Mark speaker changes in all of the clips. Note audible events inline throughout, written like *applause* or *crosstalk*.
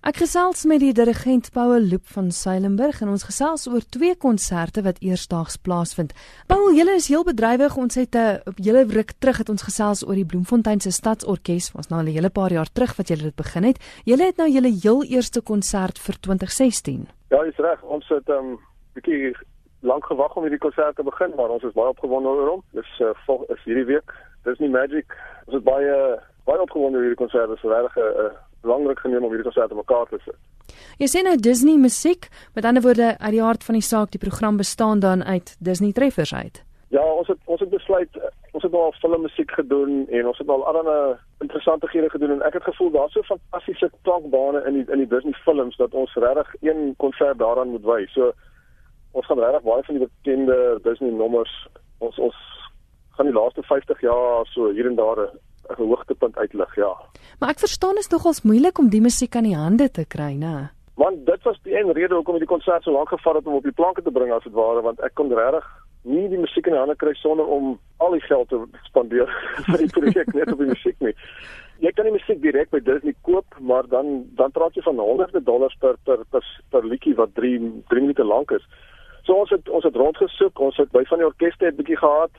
Speaker 1: Ek gesels met die dirigent Paul Loop van Seilenburg en ons gesels oor twee konserte wat eersdaags plaasvind. Paul, julle is heel bedrywig. Ons het 'n uh, hele ruk terug het ons gesels oor die Bloemfontein se Stadsorkes. Ons nou al 'n hele paar jaar terug wat julle dit begin het. Julle het nou julle heel eerste konsert vir 2016.
Speaker 2: Ja, dis reg. Ons het 'n um, bietjie lank gewag om hierdie konsert te begin, maar ons is baie opgewonde oor hom. Dis uh, vol, is hierdie week. Dis nie magic. Ons is baie baie opgewonde oor hierdie konsert. Dit is regtig 'n uh, belangrik geneem om hierdie konsert mekaar te sit.
Speaker 1: Jy sê nou Disney musiek, met ander woorde uit die hart van die saak, die program bestaan dan uit Disney treffers uit.
Speaker 2: Ja, ons het ons het besluit ons het al filmmusiek gedoen en ons het al allerlei interessante gere gedoen en ek het gevoel daar's so fantastiese klankbane in die in die Disney films dat ons regtig een konsert daaraan moet wy. So ons gaan regtig baie van die bekende Disney nommers ons ons gaan die laaste 50 jaar so hier en daar 'n hoogtepunt uitlig, ja.
Speaker 1: Maar ek verstaan is nogals moeilik om die musiek aan die hande te kry, né?
Speaker 2: Want dit was die een rede hoekom die konsert so lank gevat het om op die planke te bring as dit ware, want ek kon regtig nie die musiek in die hande kry sonder om al die geld te spandeer *laughs* vir die projek net op die musiek nie. Jy kan die musiek direk by Disney koop, maar dan dan praat jy van honderde dollars per per per, per liedjie wat 3 3 minute lank is. So ons het ons het rondgesoek, ons het by van die orkeste 'n bietjie gehad.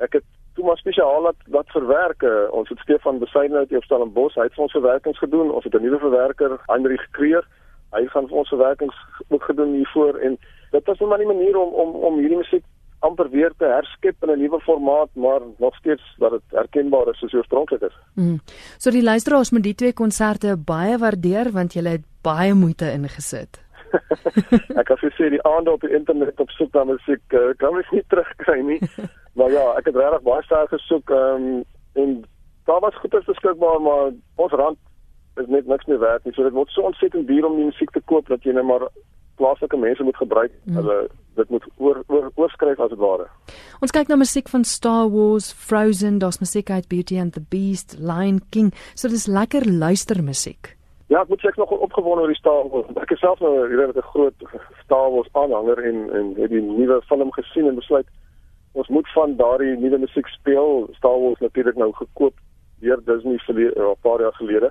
Speaker 2: Ek het toe maar spesiaal wat wat verwerk. Uh, ons het Stefan Besaidnout uit Stellenbosch, hy het vir ons verwerkings gedoen. Ons het 'n nuwe verwerker, Heinrich Kreer. Hy gaan vir ons verwerkings ook gedoen hiervoor en dit was net maar 'n manier om om om hierdie musiek amper weer te herskep in 'n nuwe formaat, maar nog steeds dat dit herkenbaar is soos oorspronklik is.
Speaker 1: Mm. So die luisteraars met die twee konserte baie waardeer want jy het baie moeite ingesit. *laughs*
Speaker 2: ek kan vir sê die aande op die internet op soek na musiek uh, kan mens nie terugkry nie. *laughs* Maar ja, ek het regtig baie sterk gesoek um, en daar was goeie beskikbaar, maar ons rand is net niks meer werd nie. So dit word so ontsettend duur om die musiek te koop dat jy net maar plaaslike mense moet gebruik. Mm. Hulle dit moet oor oor oorskryf as dit ware.
Speaker 1: Ons kyk na musiek van Star Wars, Frozen, daar's musiek uit Beauty and the Beast, Lion King. So dis lekker luister musiek.
Speaker 2: Ja, ek moet sê ek nog opgewonde oor die Star Wars. Ek is self nou 'n redelike groot Star Wars aanhanger en en het die nuwe film gesien en besluit ons moet van daardie nuwe musiek speel. Star Wars natuurlik nou gekoop deur Disney vir 'n eh, paar jaar gelede.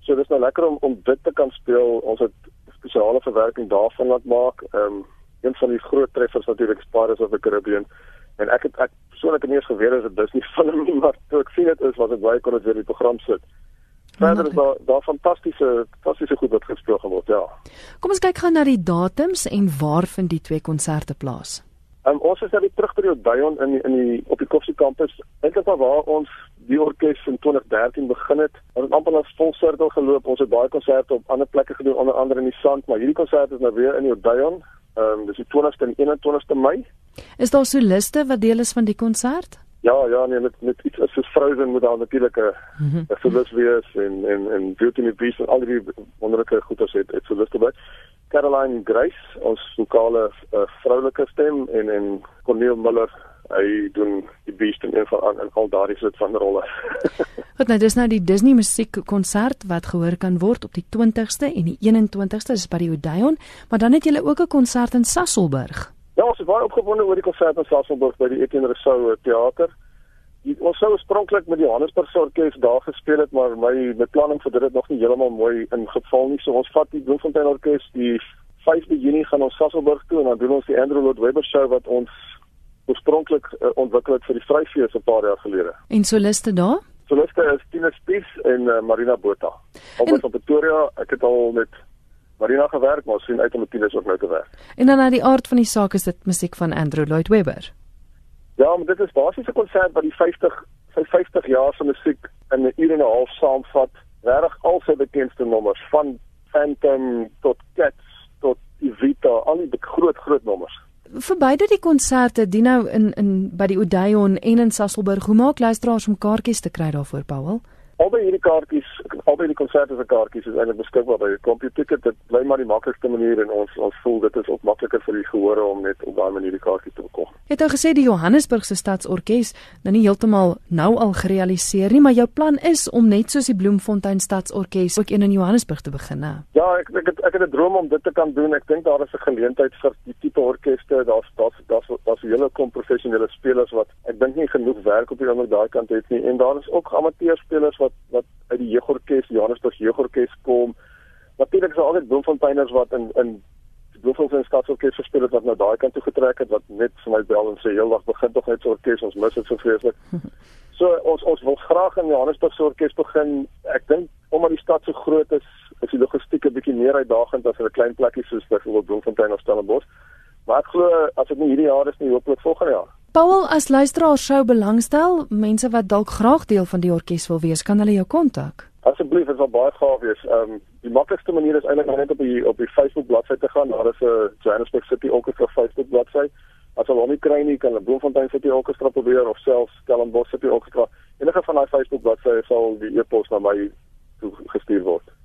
Speaker 2: So dis nou lekker om om dit te kan speel. Ons het spesiale verwerking daarvan laat maak. Ehm um, een van die groot treffers natuurlik Pirates of the Caribbean. En ek het ek persoonlik het nie eens geweet dat dit Disney *laughs* film nie, maar toe ek sien dit is was ek baie kon dit weer in die program sit. Verder is daar daar fantastiese fantastiese goed wat gespeel geword, ja.
Speaker 1: Kom ons kyk gou na die datums en waar vind die twee konserte plaas?
Speaker 2: Um, ons is nou terug by die Odeon in in die op die Koffie kampus. Eintlik waar ons die orkes in 2013 begin het. Ons het amper as vol sirkel geloop. Ons het baie konserte op ander plekke gedoen onder andere in die Sand, maar hierdie konsert is nou weer in die Odeon. Ehm um, dis die 20ste en 21ste Mei.
Speaker 1: Is daar soliste wat deel is van die konsert?
Speaker 2: Ja, ja, nee, met met iets soos Frozen moet daar natuurlik 'n mm -hmm. solist wees en en en Beauty and the Beast en al die wonderlike goeders het het soliste by. Caroline Grace, ons lokale uh, vroulike stem en en Corneel Miller, hy doen die beest en een van aan en al daardie soort van rolle. *laughs*
Speaker 1: Goed, nou dis nou die Disney musiekkonsert wat gehoor kan word op die 20ste en die 21ste is by die Odeon, maar dan het jy ook 'n konsert in Sasolburg.
Speaker 2: Ja, ons is baie opgewonde oor die konsert in Sasolburg by die Etienne Rousseau Theater ons sou oorspronklik met die Johannesburg Orkees daar gespeel het, maar my beplanning vir dit het nog nie heeltemal mooi ingeval nie. So ons vat die Bloemfontein Orkees die 5de Junie gaan ons Sasolburg toe en dan doen ons die Andrew Lloyd Webber show wat ons oorspronklik uh, ontwikkel het vir die Vryfees 'n paar jaar gelede.
Speaker 1: En soliste daar?
Speaker 2: Soliste is Tina Spies en uh, Marina Botha. Albei van Pretoria. Ek het al met Marina gewerk, maar sien uit om met Tina ook nou te werk.
Speaker 1: En dan na die aard van die saak is dit musiek van Andrew Lloyd Webber.
Speaker 2: Ja, maar dit is basies 'n konsert wat die 50 sy 50 jaar se musiek in 'n uur en 'n half saamvat. Regtig al sy bekendste nommers van Phantom tot Cats tot Evita, al die groot groot nommers.
Speaker 1: Vir beide die konserte, die nou in in by die Odeon en in Sasolburg, hoe maak luisteraars om kaartjies te kry daarvoor, Paul?
Speaker 2: Albei hierdie kaartjies, albei die konserte se kaartjies is eintlik beskikbaar by CompuTicket. Dit bly maar die maklikste manier en ons ons voel dit is ook makliker vir die gehore om net op daai manier die kaartjies te bekom.
Speaker 1: Jy het nou gesê die Johannesburgse Stadsorkes nou nie heeltemal nou al gerealiseer nie, maar jou plan is om net soos die Bloemfontein Stadsorkes ook een in Johannesburg te begin, né?
Speaker 2: Ja, ek ek het, ek het 'n droom om dit te kan doen. Ek dink daar is 'n geleentheid vir die tipe orkeste. Daar's daar's daar's daar's 'n hele kom professionele spelers wat ek dink nie genoeg werk op die ander daai kant het nie en daar is ook amateurspelers wat wat uit die jeugorkes Johannesburg jeugorkes kom natuurlik is daar altyd Bloemfonteiners wat in in Bloemfontein Stadsorkes gespeel het wat nou daai kant toe getrek het wat net vir my bel en sê heeldag begin tog net so orkes ons mis dit so vreeslik. *laughs* So ons ons wil graag in Johannesburg se orkes begin. Ek dink omdat die stad so groot is, is die logistiek 'n bietjie meer uitdagend as 'n klein plekkie soos byvoorbeeld Bloemfontein of Stellenbosch. Maar ek glo as dit nie hierdie jaar is nie, hopelik volgende jaar.
Speaker 1: Paul, as luisteraar sou belangstel, mense wat dalk graag deel van die orkes wil wees, kan hulle jou kontak.
Speaker 2: Asseblief, dit sal baie gaaf wees. Ehm um, die maklikste manier is eintlik net op die op die Facebook bladsy te gaan. Daar is 'n Johannesburg City Orchestra Facebook bladsy. As hulle hom nie kry nie, kan hulle Bloemfontein City Orchestra probeer of selfs Stellenbosch City Orchestra. Enige van daai Facebook bladsye sal die e-pos na my toe gestuur word.